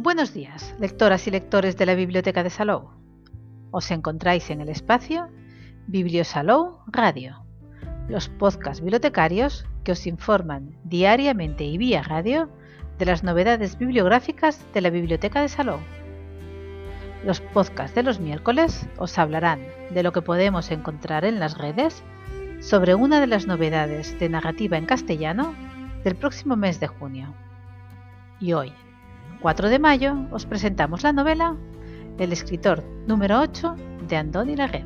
Buenos días, lectoras y lectores de la Biblioteca de Salou. Os encontráis en el espacio Bibliosalou Radio, los podcasts bibliotecarios que os informan diariamente y vía radio de las novedades bibliográficas de la Biblioteca de Salou. Los podcasts de los miércoles os hablarán de lo que podemos encontrar en las redes sobre una de las novedades de narrativa en castellano del próximo mes de junio. Y hoy, 4 de mayo, os presentamos la novela El escritor número 8 de Andoni Laguet.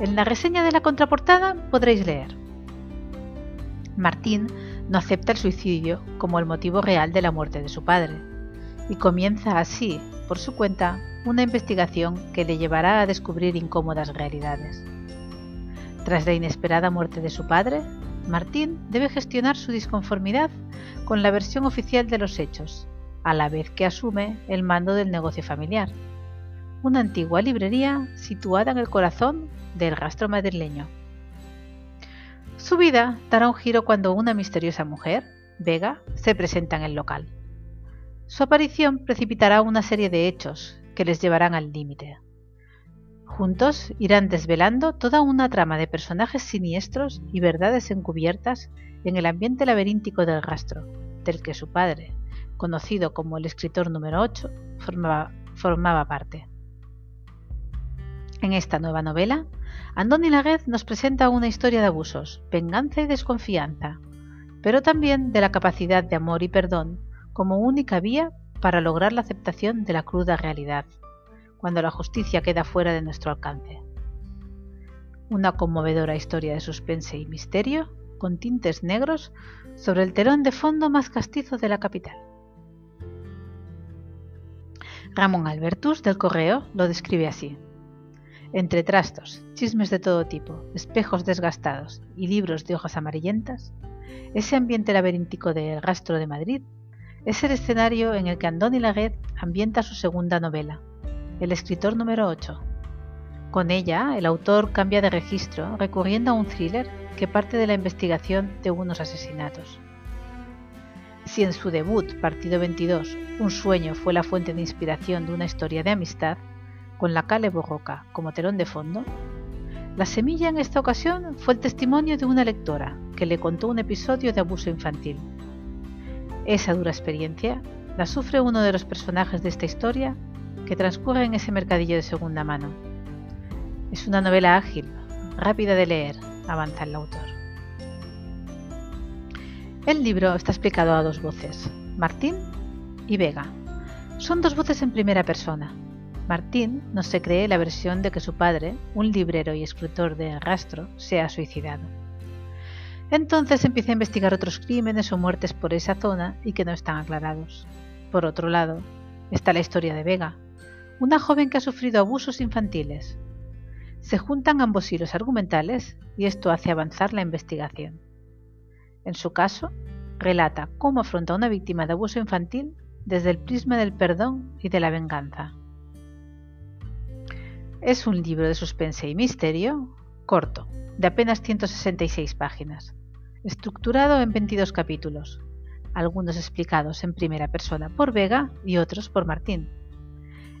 En la reseña de la contraportada podréis leer Martín no acepta el suicidio como el motivo real de la muerte de su padre y comienza así, por su cuenta, una investigación que le llevará a descubrir incómodas realidades. Tras la inesperada muerte de su padre, Martín debe gestionar su disconformidad con la versión oficial de los hechos, a la vez que asume el mando del negocio familiar, una antigua librería situada en el corazón del rastro madrileño. Su vida dará un giro cuando una misteriosa mujer, Vega, se presenta en el local. Su aparición precipitará una serie de hechos que les llevarán al límite. Juntos irán desvelando toda una trama de personajes siniestros y verdades encubiertas en el ambiente laberíntico del rastro, del que su padre, conocido como el escritor número 8, formaba, formaba parte. En esta nueva novela, Andoni Laguez nos presenta una historia de abusos, venganza y desconfianza, pero también de la capacidad de amor y perdón como única vía para lograr la aceptación de la cruda realidad cuando la justicia queda fuera de nuestro alcance. Una conmovedora historia de suspense y misterio con tintes negros sobre el telón de fondo más castizo de la capital. Ramón Albertus del Correo lo describe así. Entre trastos, chismes de todo tipo, espejos desgastados y libros de hojas amarillentas, ese ambiente laberíntico del rastro de Madrid es el escenario en el que Andoni Laguet ambienta su segunda novela, el escritor número 8. Con ella, el autor cambia de registro, recurriendo a un thriller que parte de la investigación de unos asesinatos. Si en su debut, Partido 22, un sueño fue la fuente de inspiración de una historia de amistad, con la Cale Borroca como telón de fondo, la semilla en esta ocasión fue el testimonio de una lectora que le contó un episodio de abuso infantil. Esa dura experiencia la sufre uno de los personajes de esta historia que transcurre en ese mercadillo de segunda mano. Es una novela ágil, rápida de leer, avanza el autor. El libro está explicado a dos voces, Martín y Vega. Son dos voces en primera persona. Martín no se cree la versión de que su padre, un librero y escritor de rastro, se ha suicidado. Entonces empieza a investigar otros crímenes o muertes por esa zona y que no están aclarados. Por otro lado, está la historia de Vega, una joven que ha sufrido abusos infantiles. Se juntan ambos hilos argumentales y esto hace avanzar la investigación. En su caso, relata cómo afronta a una víctima de abuso infantil desde el prisma del perdón y de la venganza. Es un libro de suspense y misterio corto, de apenas 166 páginas, estructurado en 22 capítulos, algunos explicados en primera persona por Vega y otros por Martín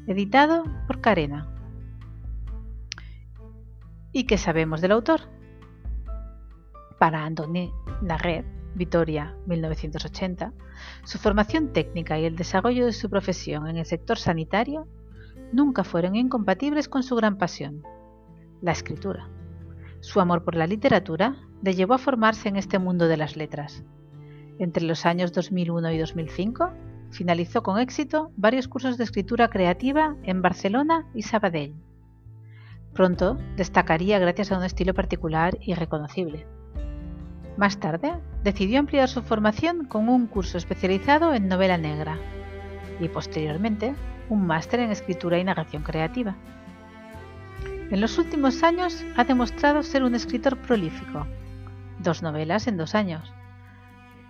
editado por Carena. ¿Y qué sabemos del autor? Para Andoni Laguet, Vitoria, 1980, su formación técnica y el desarrollo de su profesión en el sector sanitario nunca fueron incompatibles con su gran pasión, la escritura. Su amor por la literatura le llevó a formarse en este mundo de las letras. Entre los años 2001 y 2005 Finalizó con éxito varios cursos de escritura creativa en Barcelona y Sabadell. Pronto destacaría gracias a un estilo particular y reconocible. Más tarde, decidió ampliar su formación con un curso especializado en novela negra y posteriormente un máster en escritura y narración creativa. En los últimos años ha demostrado ser un escritor prolífico, dos novelas en dos años,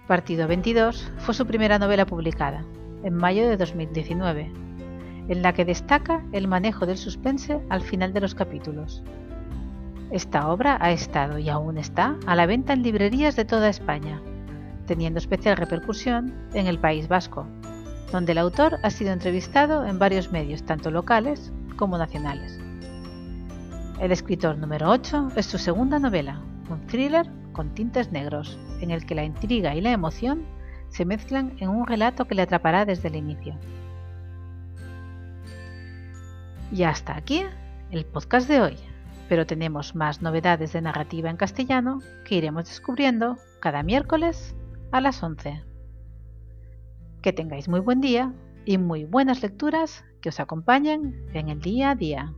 Partido 22 fue su primera novela publicada, en mayo de 2019, en la que destaca el manejo del suspense al final de los capítulos. Esta obra ha estado y aún está a la venta en librerías de toda España, teniendo especial repercusión en el País Vasco, donde el autor ha sido entrevistado en varios medios, tanto locales como nacionales. El escritor número 8 es su segunda novela, un thriller con tintes negros, en el que la intriga y la emoción se mezclan en un relato que le atrapará desde el inicio. Y hasta aquí el podcast de hoy, pero tenemos más novedades de narrativa en castellano que iremos descubriendo cada miércoles a las 11. Que tengáis muy buen día y muy buenas lecturas que os acompañen en el día a día.